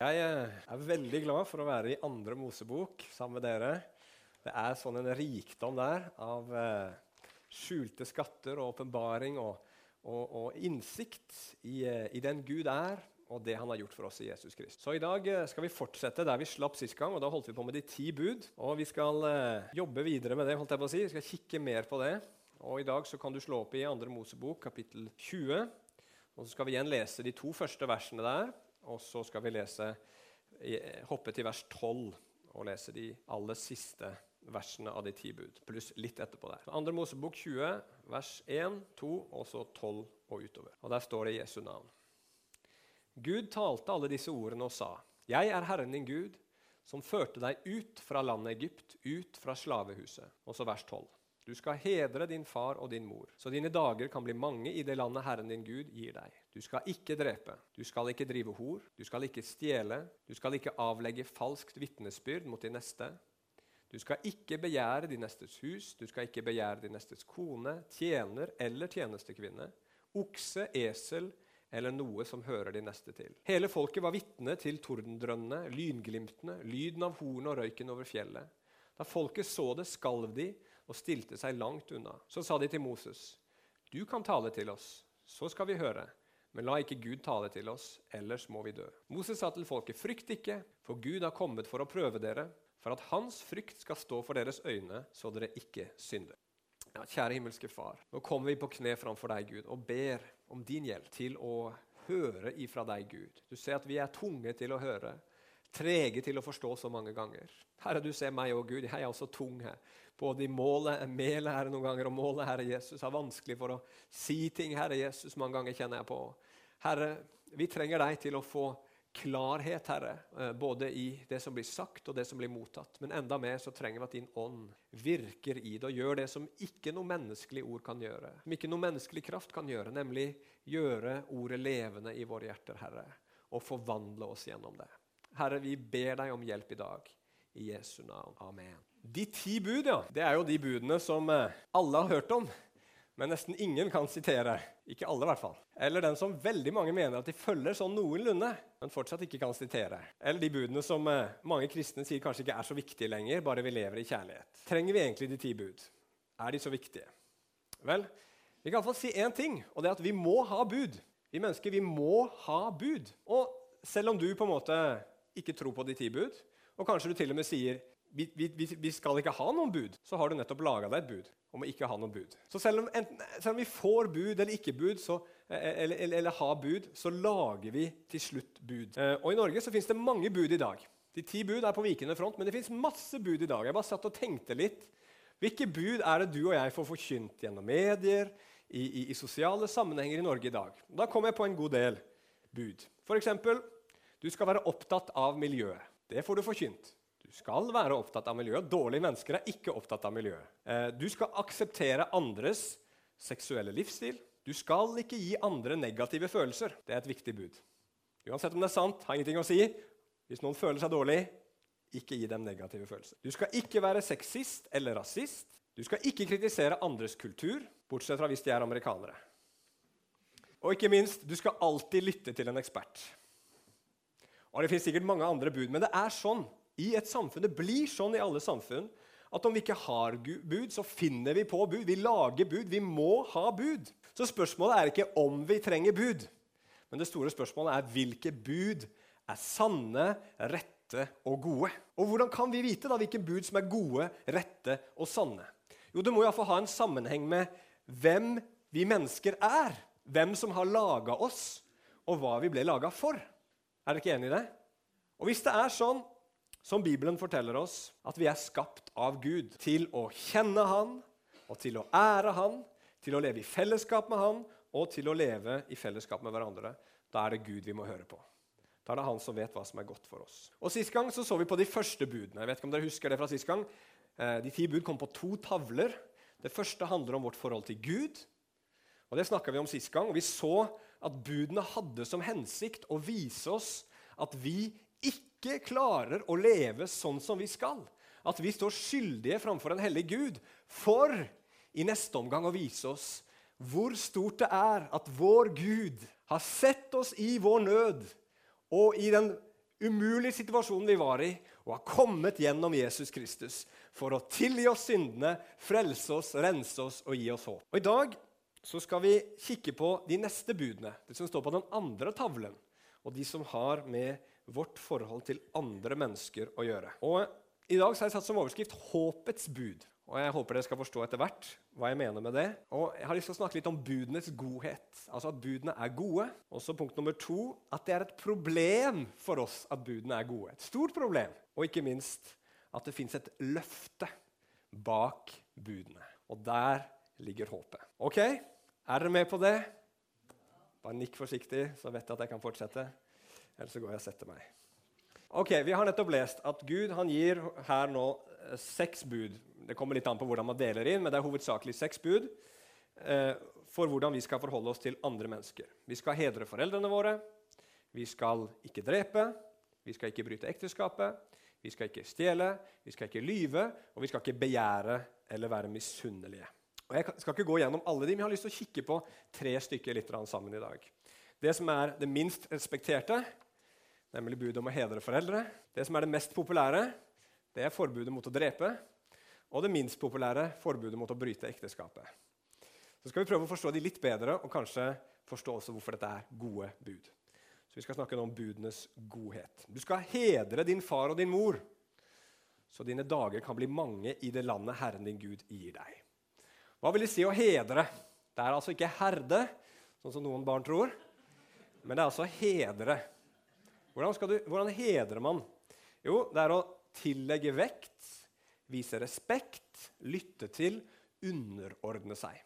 Jeg eh, er veldig glad for å være i andre Mosebok sammen med dere. Det er sånn en rikdom der av eh, skjulte skatter og åpenbaring og, og, og, innsikt i, eh, i, den Gud er, og det han har gjort for oss i Jesus Kristus. Så i dag skal vi fortsette der vi slapp sist gang, og da holdt vi på med de ti bud. Og vi skal jobbe videre med det, holdt jeg på å si. Vi skal kikke mer på det. Og i dag så kan du slå opp i andre Mosebok, kapittel 20. Og så skal vi igjen lese de to første versene der. Og så skal vi lese, hoppe til vers 12 og lese de aller siste versene av de ti bud, pluss litt etterpå der. Andre Mosebok 20, vers 1, 2 og så 12 og utover. Og Der står det Jesu navn. Gud talte alle disse ordene og sa, Jeg er Herren din Gud, som førte deg ut fra landet Egypt, ut fra slavehuset. Og så vers 12. Du skal hedre din far og din mor, så dine dager kan bli mange i det landet Herren din Gud gir deg. Du skal ikke drepe, du skal ikke drive hor, du skal ikke stjele, du skal ikke avlegge falskt vitnesbyrd mot din neste. Du skal ikke begjære din nestes hus, du skal ikke begjære din nestes kone, tjener eller tjenestekvinne, okse, esel eller noe som hører din neste til. Hele folket var vitne til tordendrønnene, lynglimtene, lyden av horn og røyken over fjellet. Da folket så det, skalv de og stilte seg langt unna. Så sa de til Moses, 'Du kan tale til oss, så skal vi høre.' Men la ikke Gud tale til oss, ellers må vi dø. Moses sa til folket, 'Frykt ikke, for Gud har kommet for å prøve dere,' 'for at Hans frykt skal stå for deres øyne, så dere ikke synder.' Ja, kjære himmelske Far, nå kommer vi på kne framfor deg, Gud, og ber om din hjelp til å høre ifra deg, Gud. Du ser at vi er tunge til å høre, trege til å forstå så mange ganger. Herre, du ser meg òg, Gud. Jeg er også tung her. Både i målet, melet, Herre, noen ganger, og målet, Herre Jesus. Har vanskelig for å si ting, Herre Jesus, mange ganger kjenner jeg på. Herre, vi trenger deg til å få klarhet, Herre, eh, både i det som blir sagt og det som blir mottatt. Men enda mer så trenger vi at din ånd virker i det og gjør det som ikke noe menneskelig ord kan gjøre. Som ikke noe menneskelig kraft kan gjøre, nemlig gjøre ordet levende i våre hjerter, Herre. Og forvandle oss gjennom det. Herre, vi ber deg om hjelp i dag. I Jesu navn. Amen. De ti bud ja, det er jo de budene som eh, alle har hørt om, men nesten ingen kan sitere. Ikke alle, i hvert fall. Eller den som veldig mange mener at de følger sånn noenlunde, men fortsatt ikke kan sitere. Eller de budene som eh, mange kristne sier kanskje ikke er så viktige lenger, bare vi lever i kjærlighet. Trenger vi egentlig de ti bud? Er de så viktige? Vel, vi kan iallfall si én ting, og det er at vi må ha bud. Vi mennesker vi må ha bud. Og selv om du på en måte ikke tro på de ti bud, og kanskje du til og med sier vi, vi, vi skal ikke ha noen bud, så har du nettopp laga deg et bud om å ikke ha noen bud. Så selv om, enten, selv om vi får bud eller ikke bud, så, eller, eller, eller, har bud, så lager vi til slutt bud. Eh, og I Norge så fins det mange bud i dag. De ti bud er på vikende front, men det fins masse bud i dag. Jeg bare satt og tenkte litt. Hvilke bud er det du og jeg får forkynt gjennom medier, i, i, i sosiale sammenhenger i Norge i dag? Da kom jeg på en god del bud. F.eks.: Du skal være opptatt av miljøet. Det får du forkynt. Du skal være opptatt av miljøet. Dårlige mennesker er ikke opptatt av miljøet. Eh, du skal akseptere andres seksuelle livsstil. Du skal ikke gi andre negative følelser. Det er et viktig bud. Uansett om det er sant, har ingenting å si. Hvis noen føler seg dårlig, ikke gi dem negative følelser. Du skal ikke være sexist eller rasist. Du skal ikke kritisere andres kultur, bortsett fra hvis de er amerikanere. Og ikke minst, du skal alltid lytte til en ekspert. Og Det finnes sikkert mange andre bud, men det er sånn i et samfunn. Det blir sånn i alle samfunn at om vi ikke har bud, så finner vi på bud. Vi lager bud. Vi må ha bud. Så spørsmålet er ikke om vi trenger bud, men det store spørsmålet er hvilke bud er sanne, rette og gode. Og hvordan kan vi vite da hvilke bud som er gode, rette og sanne? Jo, Det må iallfall ha en sammenheng med hvem vi mennesker er. Hvem som har laga oss, og hva vi ble laga for. Er dere ikke enig i det? Og Hvis det er sånn som Bibelen forteller oss, at vi er skapt av Gud til å kjenne Han og til å ære Han, til å leve i fellesskap med Han og til å leve i fellesskap med hverandre, da er det Gud vi må høre på. Da er det Han som vet hva som er godt for oss. Og Sist gang så, så vi på de første budene. Jeg vet ikke om dere husker det fra sist gang. Eh, de ti bud kom på to tavler. Det første handler om vårt forhold til Gud. Og Det snakka vi om sist gang. og Vi så at budene hadde som hensikt å vise oss at vi ikke klarer å leve sånn som vi skal. At vi står skyldige framfor en hellig Gud. For i neste omgang å vise oss hvor stort det er at vår Gud har sett oss i vår nød og i den umulige situasjonen vi var i, og har kommet gjennom Jesus Kristus for å tilgi oss syndene, frelse oss, rense oss og gi oss håp. Og I dag så skal vi kikke på de neste budene, det som står på den andre tavlen, og de som har med vårt forhold til andre mennesker å gjøre. Og I dag har jeg satt som overskrift 'Håpets bud'. Og Jeg håper dere skal forstå etter hvert hva jeg mener med det. Og Jeg har lyst til å snakke litt om budenes godhet. Altså at budene er gode. Og så punkt nummer to at det er et problem for oss at budene er gode. Et stort problem. Og ikke minst at det fins et løfte bak budene. Og der ligger håpet. Ok, er dere med på det? Bare nikk forsiktig, så vet jeg at jeg kan fortsette. Ellers så går jeg og setter meg. Ok, Vi har nettopp lest at Gud han gir her nå eh, seks bud. Det kommer litt an på hvordan man deler inn, men det er hovedsakelig seks bud eh, for hvordan vi skal forholde oss til andre mennesker. Vi skal hedre foreldrene våre. Vi skal ikke drepe. Vi skal ikke bryte ekteskapet. Vi skal ikke stjele, vi skal ikke lyve, og vi skal ikke begjære eller være misunnelige. Og Jeg skal ikke gå gjennom alle de, men jeg har lyst til å kikke på tre stykker litt sammen i dag. Det som er det minst respekterte, nemlig budet om å hedre foreldre. Det som er det mest populære, det er forbudet mot å drepe. Og det minst populære, forbudet mot å bryte ekteskapet. Så skal vi prøve å forstå de litt bedre, og kanskje forstå også hvorfor dette er gode bud. Så Vi skal snakke om budenes godhet. Du skal hedre din far og din mor, så dine dager kan bli mange i det landet Herren din Gud gir deg. Hva vil det si å hedre? Det er altså ikke herde, sånn som noen barn tror, men det er altså hedre. Hvordan, du, hvordan hedrer man? Jo, det er å tillegge vekt, vise respekt, lytte til, underordne seg.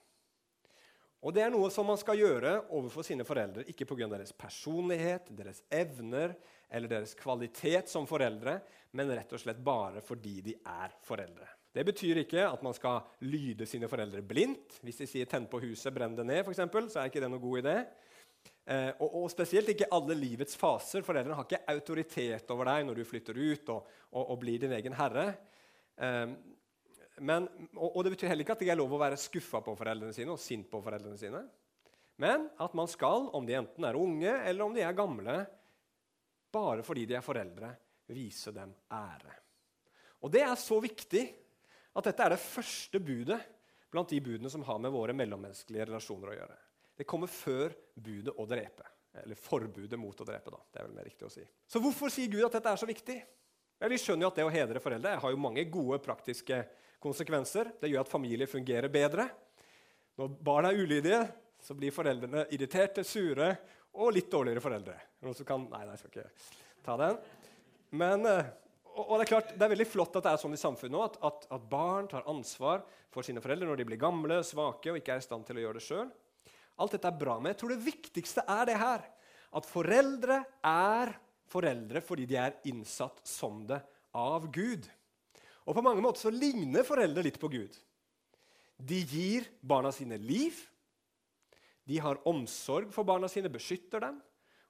Og Det er noe som man skal gjøre overfor sine foreldre, ikke pga. deres personlighet, deres evner eller deres kvalitet som foreldre, men rett og slett bare fordi de er foreldre. Det betyr ikke at man skal lyde sine foreldre blindt. Hvis de sier 'tenn på huset, brenn det ned', for eksempel, så er ikke det noe god idé. Eh, og, og, spesielt ikke alle livets faser. Foreldrene har ikke autoritet over deg når du flytter ut og, og, og blir din egen herre. Eh, men, og, Det betyr heller ikke at det er lov å være skuffa på foreldrene sine og sint på foreldrene sine. Men at man skal, om de enten er unge eller om de er gamle, bare fordi de er foreldre, vise dem ære. Og Det er så viktig at dette er det første budet blant de budene som har med våre mellommenneskelige relasjoner å gjøre. Det kommer før budet å drepe. Eller forbudet mot å drepe. da. Det er vel mer riktig å si. Så hvorfor sier Gud at dette er så viktig? Ja, vi skjønner jo at det å hedre foreldre har jo mange gode praktiske konsekvenser. Det gjør at familier fungerer bedre. Når barn er ulydige, så blir foreldrene irriterte, sure og litt dårligere foreldre. Noen som kan, nei, nei, jeg skal ikke ta den. Men, og det er klart, det er veldig flott at det er sånn i samfunnet nå, at, at, at barn tar ansvar for sine foreldre når de blir gamle, svake og ikke er i stand til å gjøre det sjøl. Alt dette er bra, men jeg tror det viktigste er det her. At foreldre er foreldre fordi de er innsatt som det av Gud. Og på mange måter så ligner foreldre litt på Gud. De gir barna sine liv. De har omsorg for barna sine, beskytter dem.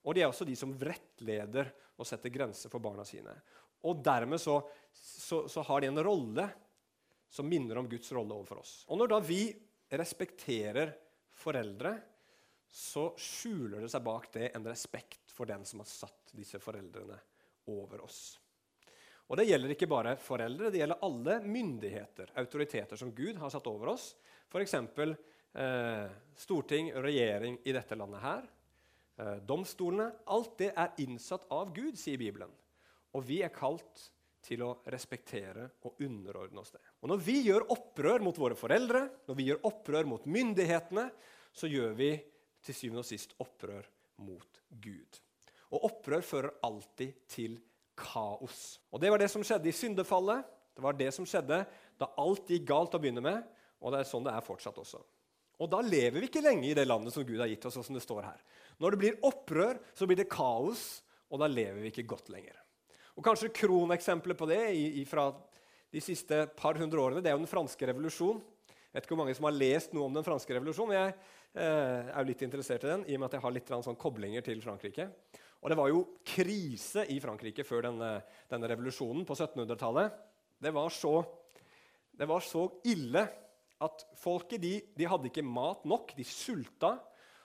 Og de er også de som rettleder og setter grenser for barna sine. Og dermed så, så, så har de en rolle som minner om Guds rolle overfor oss. Og når da vi respekterer foreldre, så skjuler det seg bak det en respekt for den som har satt disse foreldrene over oss. Og Det gjelder ikke bare foreldre, det gjelder alle myndigheter, autoriteter som Gud har satt over oss. F.eks. Eh, storting, regjering i dette landet her. Eh, domstolene. Alt det er innsatt av Gud, sier Bibelen. Og vi er kalt til å respektere og underordne oss det. Og Når vi gjør opprør mot våre foreldre, når vi gjør opprør mot myndighetene, så gjør vi til syvende og sist opprør mot Gud. Og opprør fører alltid til kaos. Og Det var det som skjedde i syndefallet. Det var det som skjedde da alt gikk galt å begynne med, og det er sånn det er fortsatt også. Og Da lever vi ikke lenge i det landet som Gud har gitt oss. som det står her. Når det blir opprør, så blir det kaos, og da lever vi ikke godt lenger. Og Kanskje kroneksempelet på det fra de siste par hundre årene det er jo den franske revolusjon. Jeg vet ikke hvor mange som har lest noe om den franske revolusjonen. Jeg eh, er jo litt interessert i den, i og med at jeg har litt sånn koblinger til Frankrike. Og det var jo krise i Frankrike før denne, denne revolusjonen på 1700-tallet. Det, det, var så ille at folket de, de hadde ikke mat nok. De sulta.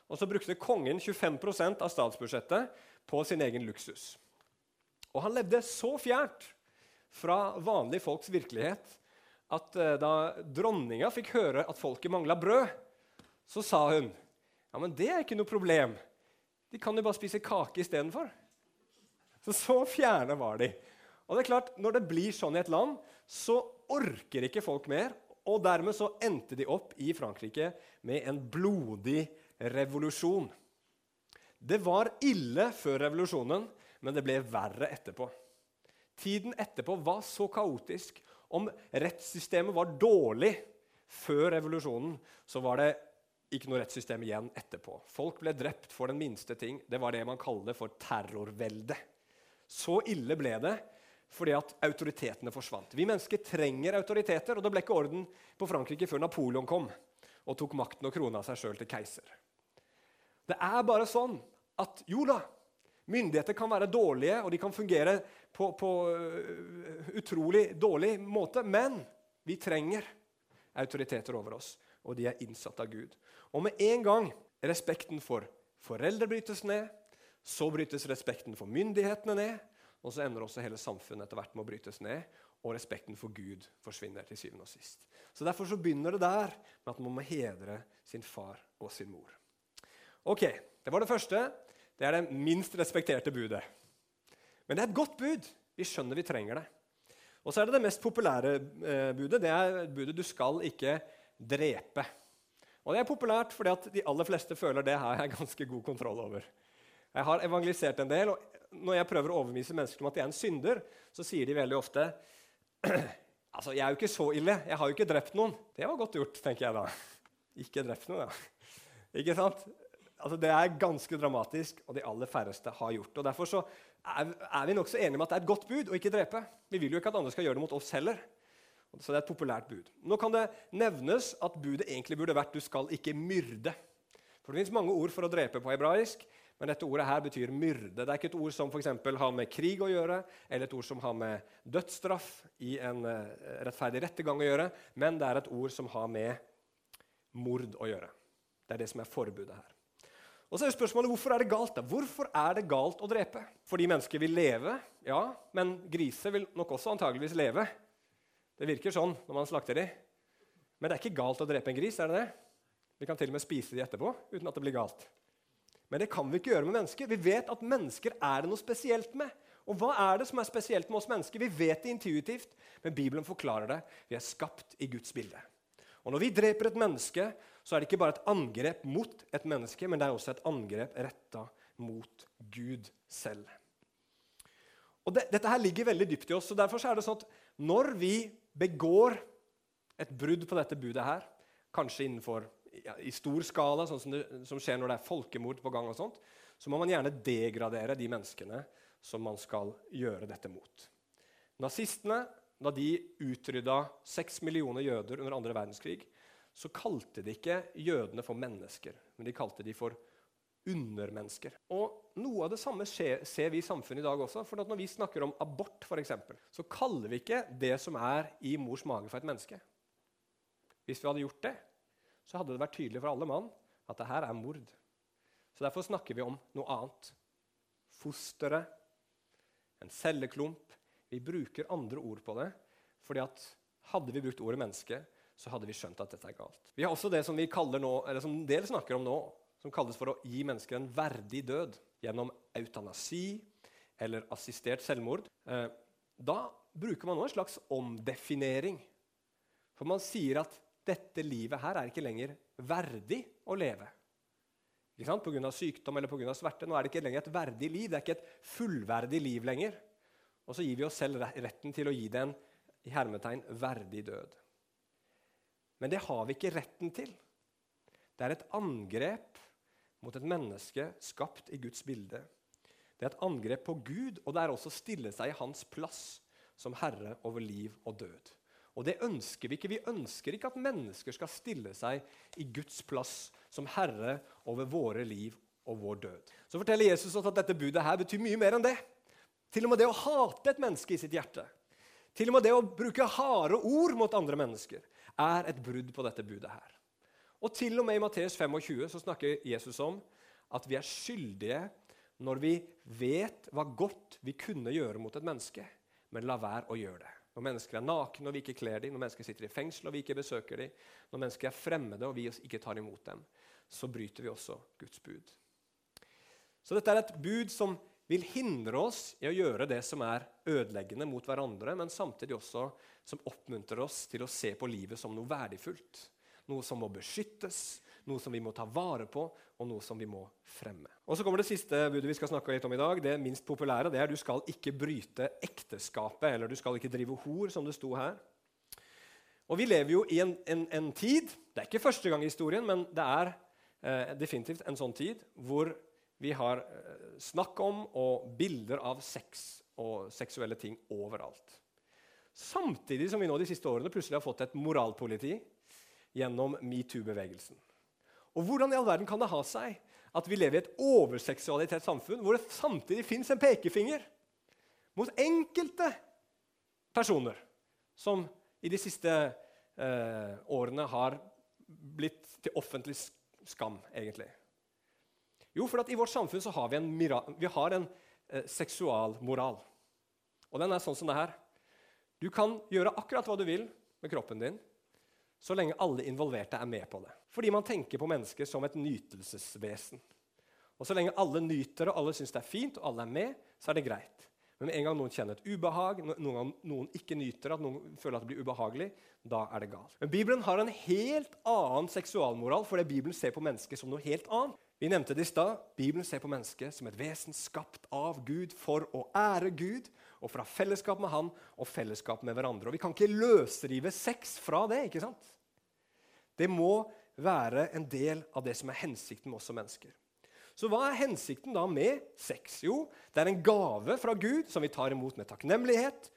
Og så brukte kongen 25% av statsbudsjettet på sin egen luksus. Og han levde så fjernt fra vanlige folks virkelighet at uh, da dronninga fikk høre at folket mangla brød, så sa hun ja, men det er ikke noe problem. De kan jo bare spise kake istedenfor. Så så fjerne var de. Og det er klart, Når det blir sånn i et land, så orker ikke folk mer. Og dermed så endte de opp i Frankrike med en blodig revolusjon. Det var ille før revolusjonen, men det ble verre etterpå. Tiden etterpå var så kaotisk. Om rettssystemet var dårlig før revolusjonen, så var det ikke noe rettssystem igjen etterpå. Folk ble drept for den minste ting. Det var det man kaller for terrorvelde. Så ille ble det fordi at autoritetene forsvant. Vi mennesker trenger autoriteter, og det ble ikke orden på Frankrike før Napoleon kom og tok makten og krona seg sjøl til keiser. Det er bare sånn at jo da, myndigheter kan være dårlige, og de kan fungere på, på uh, utrolig dårlig måte, men vi trenger autoriteter over oss, og de er innsatt av Gud. Og med en gang respekten for foreldre brytes ned, så brytes respekten for myndighetene ned, og så ender også hele samfunnet etter hvert med å brytes ned, og respekten for Gud forsvinner til syvende og sist. Så Derfor så begynner det der med at man må hedre sin far og sin mor. Ok, Det var det første. Det er det minst respekterte budet. Men det er et godt bud. Vi skjønner vi trenger det. Og så er det det mest populære eh, budet. Det er budet du skal ikke drepe. Og Det er populært fordi at de aller fleste føler det har jeg ganske god kontroll over. Jeg har evangelisert en del, og når jeg prøver å overbevise mennesker om at de er en synder, så sier de veldig ofte altså, 'Jeg er jo ikke så ille. Jeg har jo ikke drept noen.' Det var godt gjort, tenker jeg da. Ikke drept noen, ja. Ikke sant? Altså, det er ganske dramatisk, og de aller færreste har gjort det. Og Derfor så er, er vi nokså enige om at det er et godt bud å ikke drepe. Vi vil jo ikke at andre skal gjøre det mot oss heller. Så det er et populært bud. Nå kan det nevnes at budet egentlig burde vært 'du skal ikke myrde'. For Det fins mange ord for å drepe på hebraisk. Men dette ordet her betyr myrde. Det er ikke et ord som for har med krig å gjøre, eller et ord som har med dødsstraff i en uh, rettferdig rettergang å gjøre, men det er et ord som har med mord å gjøre. Det er det som er forbudet her. Og så er spørsmålet, Hvorfor er det galt da? Hvorfor er det galt å drepe? Fordi mennesker vil leve, ja, men griser vil nok også antageligvis leve. Det virker sånn når man slakter dem. Men det er ikke galt å drepe en gris. er det det? Vi kan til og med spise dem etterpå uten at det blir galt. Men det kan vi ikke gjøre med mennesker. Vi vet at mennesker er det noe spesielt med. Og hva er det som er spesielt med oss mennesker? Vi vet det intuitivt, men Bibelen forklarer det. Vi er skapt i Guds bilde. Og Når vi dreper et menneske, så er det ikke bare et angrep mot et menneske, men det er også et angrep retta mot Gud selv. Og det, Dette her ligger veldig dypt i oss. og derfor er det sånn at Når vi begår et brudd på dette budet her, kanskje innenfor ja, i stor skala, sånn som, det, som skjer når det er folkemord på gang, og sånt, så må man gjerne degradere de menneskene som man skal gjøre dette mot. Nazistene, da de utrydda seks millioner jøder under andre verdenskrig, så kalte de ikke jødene for mennesker, men de kalte de for undermennesker. Og Noe av det samme skjer, ser vi i samfunnet i dag også. for Når vi snakker om abort, for eksempel, så kaller vi ikke det som er i mors mage, for et menneske. Hvis vi hadde gjort det, så hadde det vært tydelig for alle mann at det her er mord. Så Derfor snakker vi om noe annet. Fosteret, en celleklump. Vi bruker andre ord på det. fordi at hadde vi brukt ordet menneske, så hadde vi skjønt at dette er galt. Vi har også det som vi kaller nå, eller som en del snakker om nå, som kalles for å gi mennesker en verdig død gjennom eutanasi eller assistert selvmord. Eh, da bruker man nå en slags omdefinering. For man sier at dette livet her er ikke lenger verdig å leve. Ikke sant? Pga. sykdom eller på grunn av sverte. Nå er det ikke lenger et verdig liv. Det er ikke et fullverdig liv lenger. Og så gir vi oss selv retten til å gi det en i hermetegn, verdig død. Men det har vi ikke retten til. Det er et angrep mot et menneske skapt i Guds bilde. Det er et angrep på Gud, og det er også å stille seg i hans plass som herre over liv og død. Og det ønsker vi ikke. Vi ønsker ikke at mennesker skal stille seg i Guds plass som herre over våre liv og vår død. Så forteller Jesus oss at dette budet her betyr mye mer enn det. Til og med det å hate et menneske i sitt hjerte, til og med det å bruke harde ord mot andre mennesker, er et brudd på dette budet her. Og til og med i Matteus 25 så snakker Jesus om at vi er skyldige når vi vet hva godt vi kunne gjøre mot et menneske, men la være å gjøre det. Når mennesker er nakne og vi ikke kler dem, når mennesker sitter i fengsel og vi ikke besøker dem, når mennesker er fremmede og vi ikke tar imot dem, så bryter vi også Guds bud. Så dette er et bud som vil hindre oss i å gjøre det som er ødeleggende mot hverandre, men samtidig også som oppmuntrer oss til å se på livet som noe verdifullt. Noe som må beskyttes, noe som vi må ta vare på, og noe som vi må fremme. Og Så kommer det siste budet vi skal snakke litt om i dag. Det minst populære. Det er du skal ikke bryte ekteskapet, eller du skal ikke drive hor, som det sto her. Og Vi lever jo i en, en, en tid Det er ikke første gang i historien, men det er eh, definitivt en sånn tid hvor vi har eh, snakk om og bilder av sex og seksuelle ting overalt. Samtidig som vi nå de siste årene plutselig har fått et moralpoliti gjennom metoo-bevegelsen. Og hvordan i all verden kan det ha seg at vi lever i et overseksualisert samfunn hvor det samtidig fins en pekefinger mot enkelte personer som i de siste eh, årene har blitt til offentlig skam, egentlig? Jo, for i vårt samfunn så har vi en, vi har en eh, seksualmoral. Og den er sånn som det her. Du kan gjøre akkurat hva du vil med kroppen din så lenge alle involverte er med på det. Fordi man tenker på mennesker som et nytelsesvesen. Og Så lenge alle nyter og alle syns det er fint, og alle er med, så er det greit. Men med en gang noen kjenner et ubehag, noen gang noen ikke nyter at noen føler at det blir ubehagelig, da er det galt. Men Bibelen har en helt annen seksualmoral, fordi Bibelen ser på mennesket som noe helt annet. Vi nevnte det i stad. Bibelen ser på mennesket som et vesen skapt av Gud for å ære Gud og fra fellesskap med Han og fellesskap med hverandre. Og Vi kan ikke løsrive sex fra det. ikke sant? Det må være en del av det som er hensikten med oss som mennesker. Så hva er hensikten da med sex? Jo, det er en gave fra Gud som vi tar imot med takknemlighet,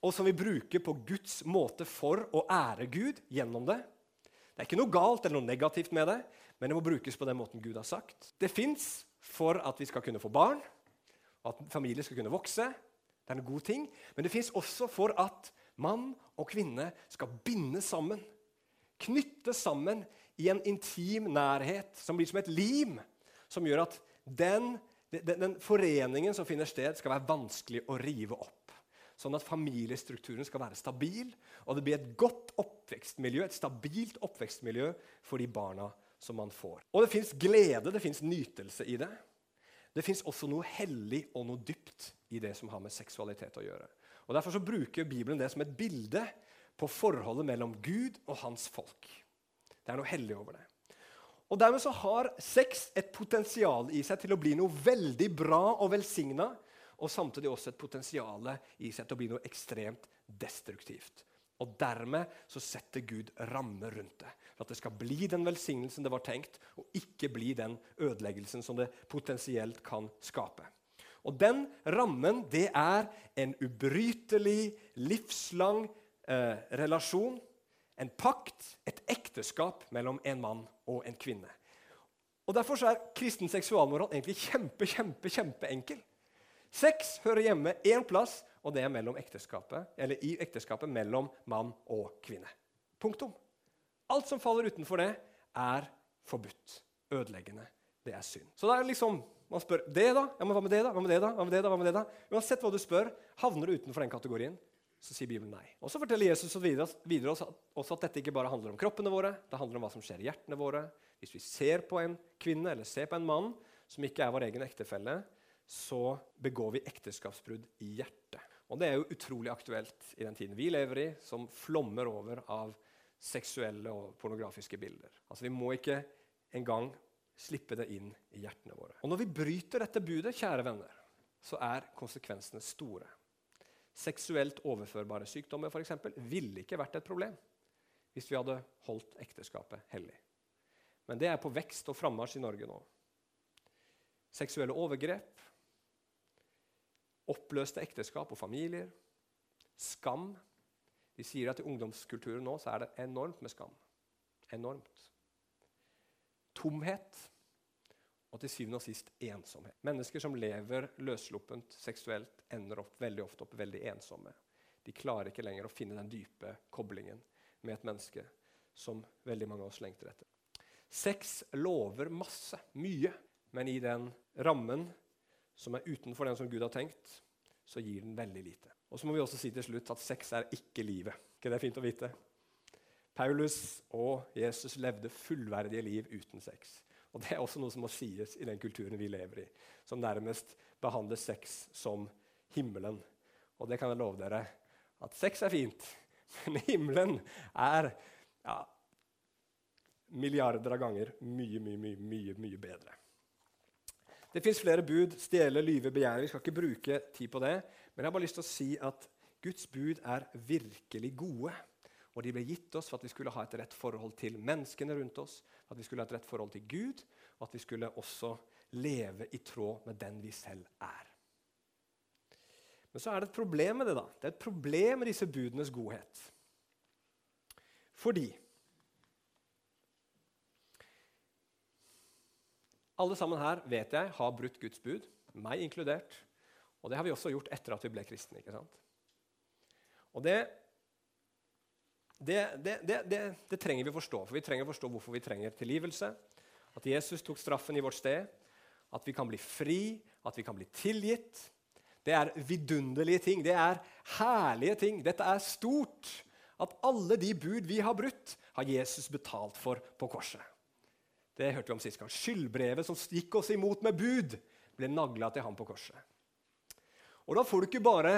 og som vi bruker på Guds måte for å ære Gud gjennom det. Det er ikke noe galt eller noe negativt med det, men det må brukes på den måten Gud har sagt. Det fins for at vi skal kunne få barn, og at familier skal kunne vokse. Det er en god ting. Men det fins også for at mann og kvinne skal binde sammen. Knytte sammen i en intim nærhet som blir som et lim, som gjør at den, den, den foreningen som finner sted, skal være vanskelig å rive opp. Sånn at familiestrukturen skal være stabil, og det blir et godt oppvekstmiljø, et stabilt oppvekstmiljø for de barna som man får. Og det fins glede, det fins nytelse i det. Det fins også noe hellig og noe dypt i det som har med seksualitet å gjøre. Og Derfor så bruker Bibelen det som et bilde på forholdet mellom Gud og hans folk. Det er noe hellig over det. Og Dermed så har sex et potensial i seg til å bli noe veldig bra og velsigna, og samtidig også et potensial i seg til å bli noe ekstremt destruktivt. Og Dermed så setter Gud rammer rundt det. At det skal bli den velsignelsen det var tenkt, og ikke bli den ødeleggelsen som det potensielt kan skape. Og Den rammen det er en ubrytelig, livslang eh, relasjon. En pakt, et ekteskap mellom en mann og en kvinne. Og Derfor er kristen seksualmoral egentlig kjempe, kjempe, kjempeenkel. Sex hører hjemme én plass, og det er mellom ekteskapet, eller i ekteskapet mellom mann og kvinne. Punktum. Alt som faller utenfor det, er forbudt. Ødeleggende. Det er synd. Så det er liksom, man spør det da? Ja, men hva med det da? Hva med det da? Hva med det da? Hva med det da? Uansett hva du spør, havner du utenfor den kategorien, så sier Bibelen nei. Og Så forteller Jesus videre, videre også at dette ikke bare handler om kroppene våre, det handler om hva som skjer i hjertene våre. Hvis vi ser på en kvinne eller ser på en mann som ikke er vår egen ektefelle, så begår vi ekteskapsbrudd i hjertet. Og Det er jo utrolig aktuelt i den tiden vi lever i, som flommer over av seksuelle og pornografiske bilder. Altså Vi må ikke engang slippe det inn i hjertene våre. Og Når vi bryter dette budet, kjære venner, så er konsekvensene store. Seksuelt overførbare sykdommer for eksempel, ville ikke vært et problem hvis vi hadde holdt ekteskapet hellig. Men det er på vekst og frammarsj i Norge nå. Seksuelle overgrep, Oppløste ekteskap og familier. Skam. De sier at i ungdomskulturen nå så er det enormt med skam. Enormt. Tomhet. Og til syvende og sist ensomhet. Mennesker som lever løssluppent seksuelt, ender opp veldig ofte opp veldig ensomme. De klarer ikke lenger å finne den dype koblingen med et menneske som veldig mange av oss lengter etter. Sex lover masse, mye, men i den rammen som er utenfor den som Gud har tenkt, så gir den veldig lite. Og så må vi også si til slutt at sex er ikke livet. ikke det er fint å vite? Paulus og Jesus levde fullverdige liv uten sex. Og Det er også noe som må sies i den kulturen vi lever i, som nærmest behandler sex som himmelen. Og det kan jeg love dere, at sex er fint, men himmelen er ja, milliarder av ganger mye, mye, mye, mye, mye bedre. Det fins flere bud. Stjele, lyve, begjære. Vi skal ikke bruke tid på det. Men jeg har bare lyst til å si at Guds bud er virkelig gode. Og de ble gitt oss for at vi skulle ha et rett forhold til menneskene rundt oss, at vi skulle ha et rett forhold til Gud, og at vi skulle også leve i tråd med den vi selv er. Men så er det et problem med det. da. Det er et problem med disse budenes godhet. Fordi Alle sammen her vet jeg har brutt Guds bud, meg inkludert. Og det har vi også gjort etter at vi ble kristne. ikke sant? Og det, det, det, det, trenger vi forstå, for vi trenger forstå hvorfor vi trenger tilgivelse. At Jesus tok straffen i vårt sted, at vi kan bli fri, at vi kan bli tilgitt. Det er vidunderlige ting. Det er herlige ting. Dette er stort. At alle de bud vi har brutt, har Jesus betalt for på korset. Det hørte vi om sist gang. Skyldbrevet som gikk oss imot med bud, ble nagla til ham på korset. Og Da får du ikke bare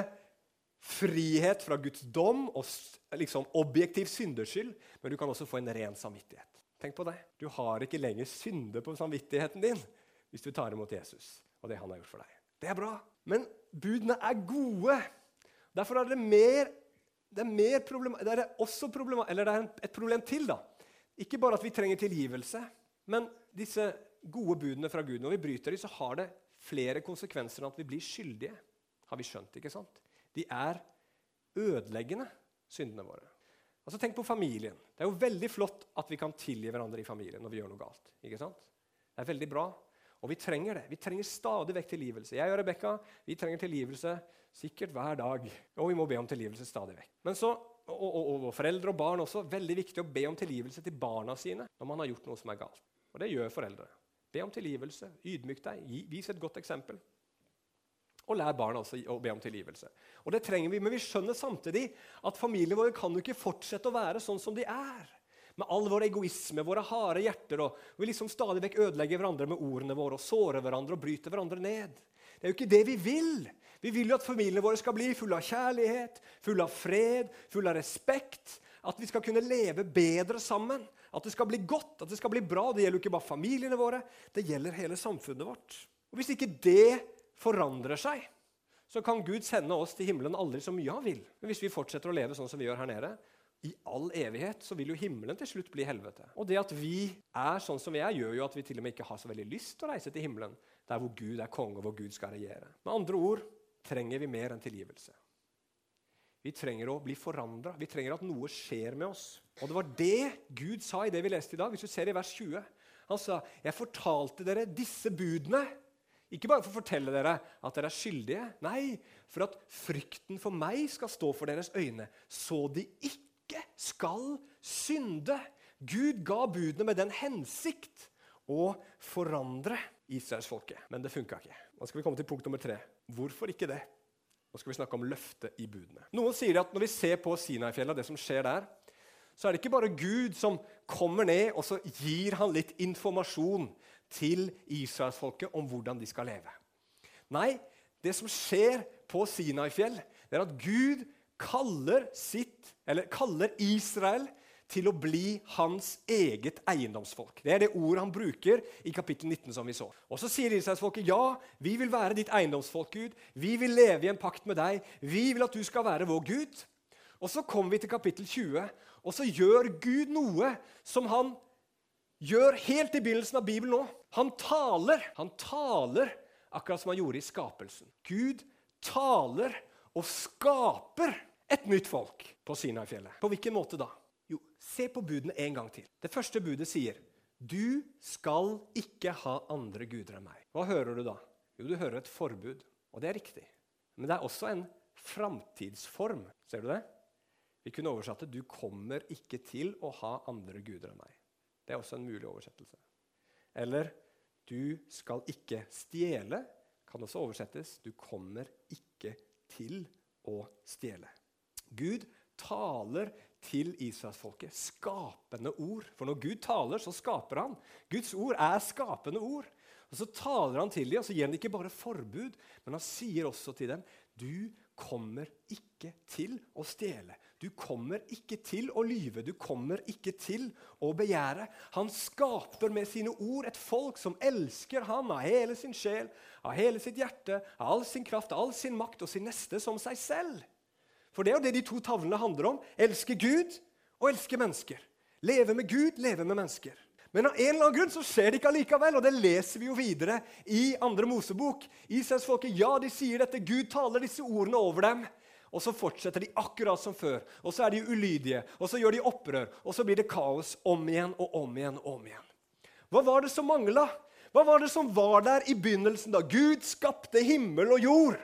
frihet fra Guds dom og liksom objektiv synderskyld, men du kan også få en ren samvittighet. Tenk på det. Du har ikke lenger synde på samvittigheten din hvis du tar imot Jesus og det han har gjort for deg. Det er bra. Men budene er gode. Derfor er det mer det er, mer problem, det er også problem, eller det er et problem til. da. Ikke bare at vi trenger tilgivelse, men disse gode budene fra Gud, når vi bryter dem, så har det flere konsekvenser enn at vi blir skyldige. Har vi skjønt, ikke sant? De er ødeleggende, syndene våre. Altså Tenk på familien. Det er jo veldig flott at vi kan tilgi hverandre i familien når vi gjør noe galt. ikke sant? Det er veldig bra. Og vi trenger det. Vi trenger stadig vekk tilgivelse. Jeg og Rebekka vi trenger tilgivelse sikkert hver dag. Og vi må be om tilgivelse stadig vekk. Men så, og, og, og, foreldre og barn også, veldig viktig å be om tilgivelse til barna sine når man har gjort noe som er galt. Og det gjør foreldre. Be om tilgivelse. Ydmyk deg. vis et godt eksempel. Og lær barna også å be om tilgivelse. Og det trenger vi, Men vi skjønner samtidig at familiene våre kan jo ikke fortsette å være sånn som de er. Med all vår egoisme, våre harde hjerter. og Vi liksom stadig vekk ødelegger hverandre med ordene våre og sårer hverandre og bryter hverandre ned. Det er jo ikke det vi vil. Vi vil jo at familiene våre skal bli fulle av kjærlighet, fulle av fred, fulle av respekt. At vi skal kunne leve bedre sammen. At det skal bli godt, at det skal bli bra. Det gjelder jo ikke bare familiene våre, det gjelder hele samfunnet vårt. Og Hvis ikke det forandrer seg, så kan Gud sende oss til himmelen aldri så mye han vil. Men hvis vi fortsetter å leve sånn som vi gjør her nede, i all evighet, så vil jo himmelen til slutt bli helvete. Og det at vi er sånn som vi er, gjør jo at vi til og med ikke har så veldig lyst til å reise til himmelen, der hvor Gud er konge, og hvor Gud skal regjere. Med andre ord trenger vi mer enn tilgivelse. Vi trenger å bli forandra. Vi trenger at noe skjer med oss. Og det var det Gud sa i det vi leste i dag. Hvis du ser i vers 20. Han sa, 'Jeg fortalte dere disse budene.' Ikke bare for å fortelle dere at dere er skyldige. Nei, for at frykten for meg skal stå for deres øyne, så de ikke skal synde. Gud ga budene med den hensikt å forandre israelsfolket. Men det funka ikke. Nå skal vi komme til punkt nummer tre. Hvorfor ikke det? Nå skal vi snakke om løftet i budene. Noen sier at når vi ser på Sinai-fjellet, det som skjer der, så er det ikke bare Gud som kommer ned og så gir han litt informasjon til israelsfolket om hvordan de skal leve. Nei, det som skjer på Sinai-fjell, er at Gud kaller, sitt, kaller Israel til å bli hans eget eiendomsfolk. Det er det ordet han bruker i kapittel 19. som vi så. Og Så sier Israelsfolket ja, vi vil være ditt eiendomsfolk, Gud. Vi vil leve i en pakt med deg. Vi vil at du skal være vår Gud. Og Så kommer vi til kapittel 20, og så gjør Gud noe som han gjør helt i begynnelsen av Bibelen nå. Han taler. Han taler akkurat som han gjorde i skapelsen. Gud taler og skaper et nytt folk på Sinai-fjellet. På hvilken måte da? Jo, se på budene en gang til. Det første budet sier du skal ikke ha andre guder enn meg. Hva hører du da? Jo, du hører et forbud. Og det er riktig. Men det er også en framtidsform. Ser du det? Vi kunne oversatt det 'Du kommer ikke til å ha andre guder enn meg'. Det er også en mulig oversettelse. Eller 'Du skal ikke stjele'. kan også oversettes du kommer ikke til å stjele. Gud taler til israelsfolket skapende ord. For når Gud taler, så skaper han. Guds ord er skapende ord. Og Så taler han til dem, og så gir han ikke bare forbud, men han sier også til dem du kommer ikke til å stjele. Du kommer ikke til å lyve. Du kommer ikke til å begjære. Han skaper med sine ord et folk som elsker ham av hele sin sjel, av hele sitt hjerte, av all sin kraft, av all sin makt og sin neste som seg selv. For det er jo det de to tavlene handler om. Elske Gud og elske mennesker. Leve med Gud, leve med mennesker. Men av en eller annen grunn så skjer det ikke allikevel, og det leser vi jo videre i andre Mosebok. Israelsfolket, ja, de sier dette. Gud taler disse ordene over dem. Og så fortsetter de akkurat som før. Og så er de ulydige, og så gjør de opprør. Og så blir det kaos om igjen og om igjen og om igjen. Hva var det som mangla? Hva var det som var der i begynnelsen, da Gud skapte himmel og jord?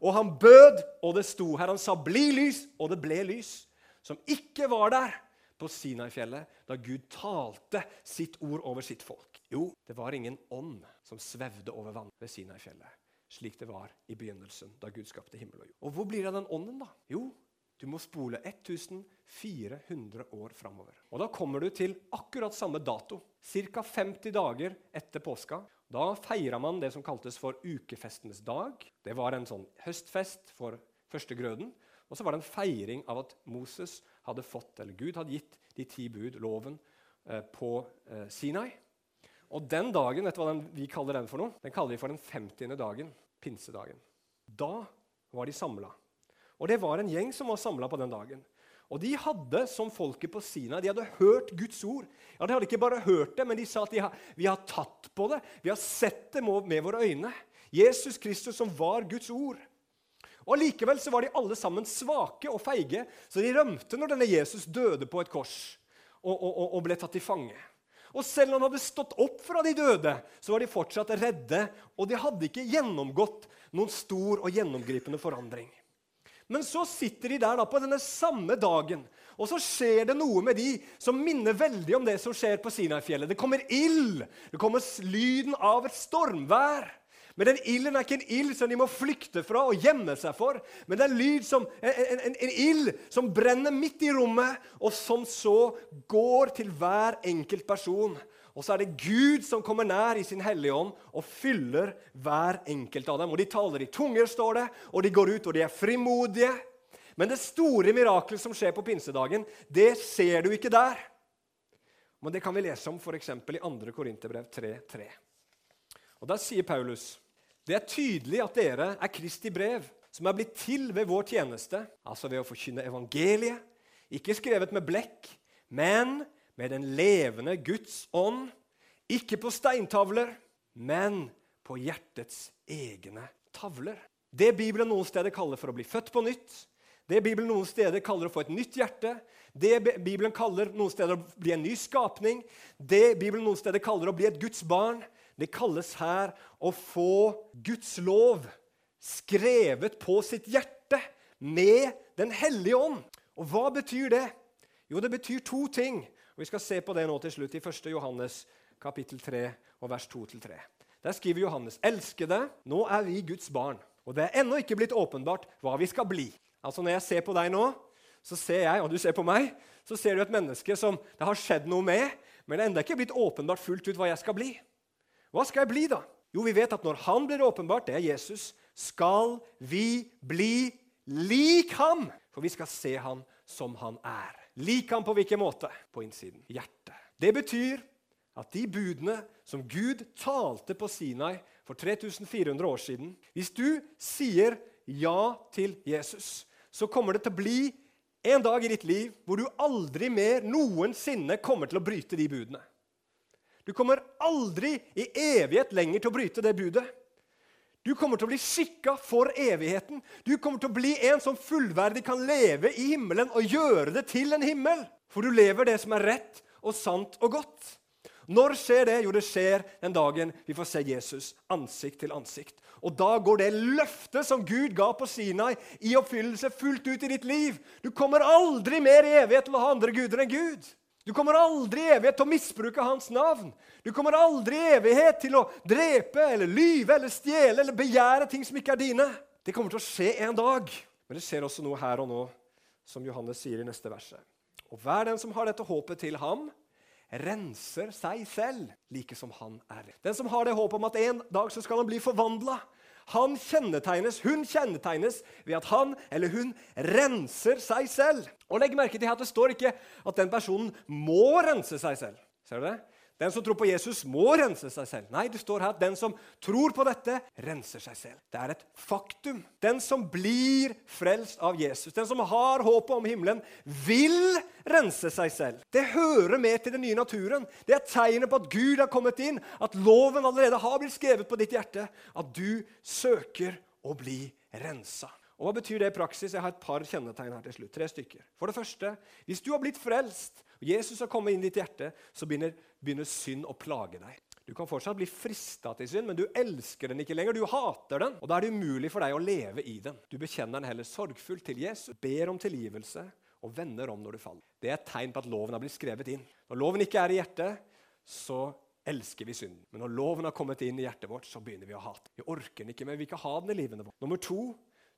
Og han bød, og det sto her. Han sa 'bli lys', og det ble lys. Som ikke var der på Sinai-fjellet da Gud talte sitt ord over sitt folk. Jo, det var ingen ånd som svevde over vannet ved Sinai-fjellet, slik det var i begynnelsen da Gud skapte himmel og jord. Og hvor blir det av den ånden, da? Jo, du må spole 1400 år framover. Og da kommer du til akkurat samme dato, ca. 50 dager etter påska. Da feira man det som kaltes for ukefestenes dag. Det var en sånn høstfest for førstegrøden. Og så var det en feiring av at Moses hadde fått, eller Gud hadde gitt de ti bud, loven, eh, på eh, Sinai. Og den dagen, vet du hva den, vi kaller den for noe? Den kaller vi for den 50. dagen. Pinsedagen. Da var de samla. Og det var en gjeng som var samla på den dagen. Og de hadde, som folket på Sina, de hadde hørt Guds ord. Ja, De hadde ikke bare hørt det, men de sa at de har, vi har tatt på det. Vi har sett det med våre øyne. Jesus Kristus som var Guds ord. Og Likevel så var de alle sammen svake og feige, så de rømte når denne Jesus døde på et kors og, og, og ble tatt til fange. Og selv om han hadde stått opp fra de døde, så var de fortsatt redde, og de hadde ikke gjennomgått noen stor og gjennomgripende forandring. Men så sitter de der da på denne samme dagen, og så skjer det noe med de som minner veldig om det som skjer på Sinai-fjellet. Det kommer ild, det kommer lyden av et stormvær. Men den ilden er ikke en ild som de må flykte fra og gjemme seg for. Men det er som, en, en, en ild som brenner midt i rommet, og som så går til hver enkelt person. Og så er det Gud som kommer nær i sin hellige ånd og fyller hver enkelt av dem. Og De taler i tunger, står det, og de går ut, og de er frimodige. Men det store mirakelet som skjer på pinsedagen, det ser du ikke der. Men det kan vi lese om f.eks. i 2. Korinterbrev 3.3. Og Da sier Paulus det er tydelig at dere er Kristi brev, som er blitt til ved vår tjeneste, altså ved å forkynne evangeliet, ikke skrevet med blekk, men med den levende Guds ånd, ikke på steintavler, men på hjertets egne tavler. Det Bibelen noen steder kaller for å bli født på nytt, det Bibelen noen steder kaller å få et nytt hjerte, det Bibelen kaller noen steder å bli en ny skapning, det Bibelen noen steder kaller å bli et Guds barn, det kalles her å få Guds lov skrevet på sitt hjerte med Den hellige ånd. Og hva betyr det? Jo, det betyr to ting. Og Vi skal se på det nå til slutt i 1. Johannes kapittel 3 og vers 2-3. Der skriver Johannes.: Elskede, nå er vi Guds barn, og det er ennå ikke blitt åpenbart hva vi skal bli. Altså Når jeg ser på deg nå, så ser jeg, og du ser på meg, så ser du et menneske som det har skjedd noe med, men det er ennå ikke blitt åpenbart fullt ut hva jeg skal bli. Hva skal jeg bli, da? Jo, vi vet at når han blir åpenbart, det er Jesus, skal vi bli lik ham. For vi skal se ham som han er. Lik ham på hvilken måte? På innsiden. Hjertet. Det betyr at de budene som Gud talte på Sinai for 3400 år siden Hvis du sier ja til Jesus, så kommer det til å bli en dag i ditt liv hvor du aldri mer noensinne kommer til å bryte de budene. Du kommer aldri i evighet lenger til å bryte det budet. Du kommer til å bli skikka for evigheten. Du kommer til å bli en som fullverdig kan leve i himmelen og gjøre det til en himmel. For du lever det som er rett og sant og godt. Når skjer det? Jo, det skjer den dagen vi får se Jesus ansikt til ansikt. Og da går det løftet som Gud ga på Sinai, i oppfyllelse fullt ut i ditt liv. Du kommer aldri mer i evighet til å ha andre guder enn Gud. Du kommer aldri i evighet til å misbruke hans navn. Du kommer aldri i evighet til å drepe eller lyve eller stjele eller begjære ting som ikke er dine. Det kommer til å skje en dag. Men det skjer også noe her og nå, som Johannes sier i neste verset. Og hver den som har dette håpet til ham, renser seg selv, like som han er. Den som har det håpet om at en dag så skal han bli forvandla, han kjennetegnes, hun kjennetegnes ved at han eller hun renser seg selv. Og legg merke til at Det står ikke at den personen må rense seg selv. Ser du det? Den som tror på Jesus, må rense seg selv. Nei, det står her at den som tror på dette, renser seg selv. Det er et faktum. Den som blir frelst av Jesus, den som har håpet om himmelen, vil rense seg selv. Det hører med til den nye naturen. Det er tegnet på at Gud har kommet inn, at loven allerede har blitt skrevet på ditt hjerte, at du søker å bli rensa. Og Hva betyr det i praksis? Jeg har et par kjennetegn her til slutt. Tre stykker. For det første, hvis du har blitt frelst, og Jesus har kommet inn i ditt hjerte, så begynner, begynner synd å plage deg. Du kan fortsatt bli frista til synd, men du elsker den ikke lenger. Du hater den, og da er det umulig for deg å leve i den. Du bekjenner den heller sorgfullt til Jesus, ber om tilgivelse og vender om når du faller. Det er et tegn på at loven har blitt skrevet inn. Når loven ikke er i hjertet, så elsker vi synden. Men når loven har kommet inn i hjertet vårt, så begynner vi å hate. Vi orker den ikke, men vi ikke ha den i livene våre. Nummer to,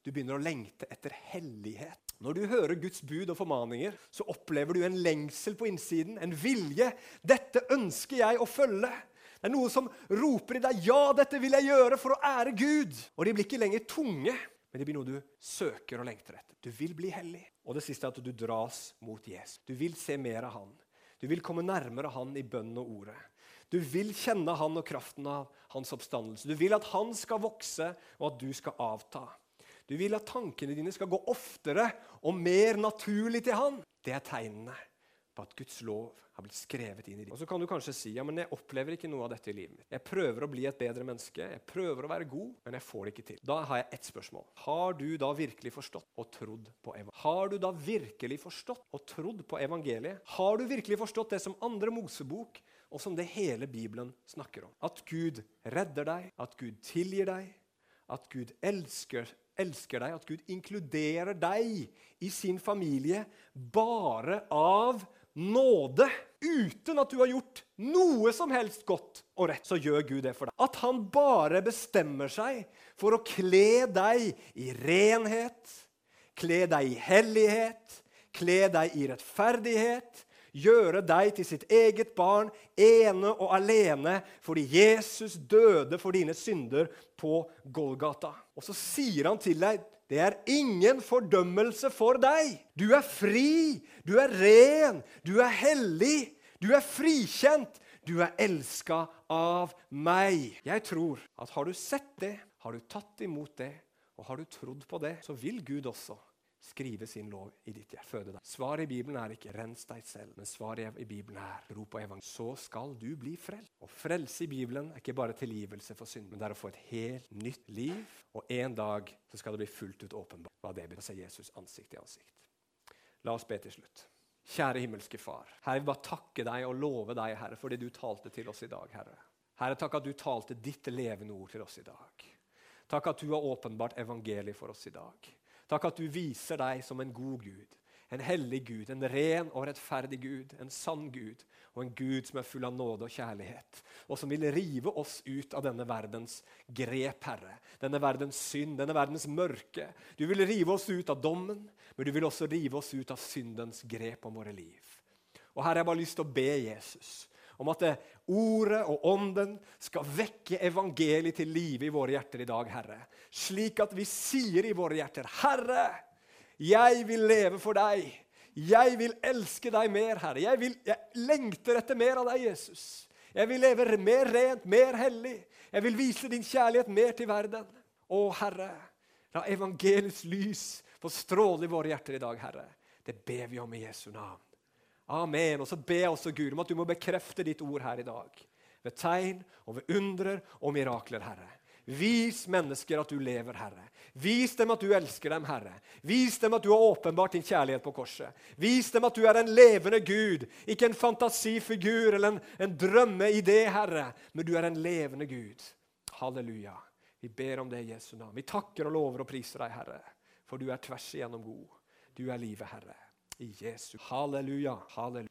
du begynner å lengte etter hellighet. Når du hører Guds bud og formaninger, så opplever du en lengsel på innsiden, en vilje. 'Dette ønsker jeg å følge.' Det er noe som roper i deg 'Ja, dette vil jeg gjøre for å ære Gud'. Og de blir ikke lenger tunge, men det blir noe du søker og lengter etter. Du vil bli hellig. Og det siste er at du dras mot Jesus. Du vil se mer av han. Du vil komme nærmere han i bønn og ordet. Du vil kjenne han og kraften av hans oppstandelse. Du vil at han skal vokse, og at du skal avta. Du vil at tankene dine skal gå oftere og mer naturlig til Han. Det er tegnene på at Guds lov har blitt skrevet inn i ditt. Og Så kan du kanskje si ja, men jeg opplever ikke noe av dette i livet mitt. Jeg prøver å bli et bedre menneske, jeg prøver å være god, men jeg får det ikke til. Da har jeg ett spørsmål. Har du da virkelig forstått og trodd på evangeliet? Har du da virkelig forstått og trodd på evangeliet? Har du virkelig forstått det som andre Mosebok og som det hele Bibelen snakker om? At Gud redder deg, at Gud tilgir deg, at Gud elsker elsker deg, at Gud inkluderer deg i sin familie bare av nåde. Uten at du har gjort noe som helst godt og rett, så gjør Gud det for deg. At han bare bestemmer seg for å kle deg i renhet, kle deg i hellighet, kle deg i rettferdighet, gjøre deg til sitt eget barn ene og alene fordi Jesus døde for dine synder på Golgata. Og så sier han til deg det er ingen fordømmelse for deg. Du er fri, du er ren, du er hellig, du er frikjent, du er elska av meg. Jeg tror at har du sett det, har du tatt imot det, og har du trodd på det, så vil Gud også skrive sin lov i ditt hjerte. Føde deg. Svaret i Bibelen er ikke 'rens deg selv', men svaret i Bibelen er 'ro på evangeliet'. Så skal du bli frelst. Å frelse i Bibelen er ikke bare tilgivelse for synd, men det er å få et helt nytt liv. Og en dag så skal det bli fullt ut åpenbart hva det betyr å se Jesus ansikt i ansikt. La oss be til slutt. Kjære himmelske Far. Herre, vil bare takke deg og love deg, Herre, for det du talte til oss i dag, Herre. Herre, takk at du talte ditt levende ord til oss i dag. Takk at du har åpenbart evangeliet for oss i dag. Takk at du viser deg som en god Gud, en hellig Gud, en ren og rettferdig Gud, en sann Gud, og en Gud som er full av nåde og kjærlighet, og som vil rive oss ut av denne verdens grep, Herre. Denne verdens synd, denne verdens mørke. Du vil rive oss ut av dommen, men du vil også rive oss ut av syndens grep om våre liv. Og her har jeg bare lyst til å be Jesus om at det, ordet og ånden skal vekke evangeliet til live i våre hjerter i dag, Herre. Slik at vi sier i våre hjerter, Herre, jeg vil leve for deg. Jeg vil elske deg mer, Herre. Jeg, vil, jeg lengter etter mer av deg, Jesus. Jeg vil leve mer rent, mer hellig. Jeg vil vise din kjærlighet mer til verden. Å, Herre, la evangeliets lys få stråle i våre hjerter i dag, Herre. Det ber vi om i Jesu navn. Amen. Og så ber jeg også Gud om at du må bekrefte ditt ord her i dag. Ved tegn og ved undrer og mirakler, Herre. Vis mennesker at du lever, Herre. Vis dem at du elsker dem, Herre. Vis dem at du har åpenbart din kjærlighet på korset. Vis dem at du er en levende Gud, ikke en fantasifigur eller en, en drømmeidé, Herre, men du er en levende Gud. Halleluja. Vi ber om det i Jesu navn. Vi takker og lover og priser deg, Herre, for du er tvers igjennom god. Du er livet, Herre i Jesu. Halleluja. Halleluja.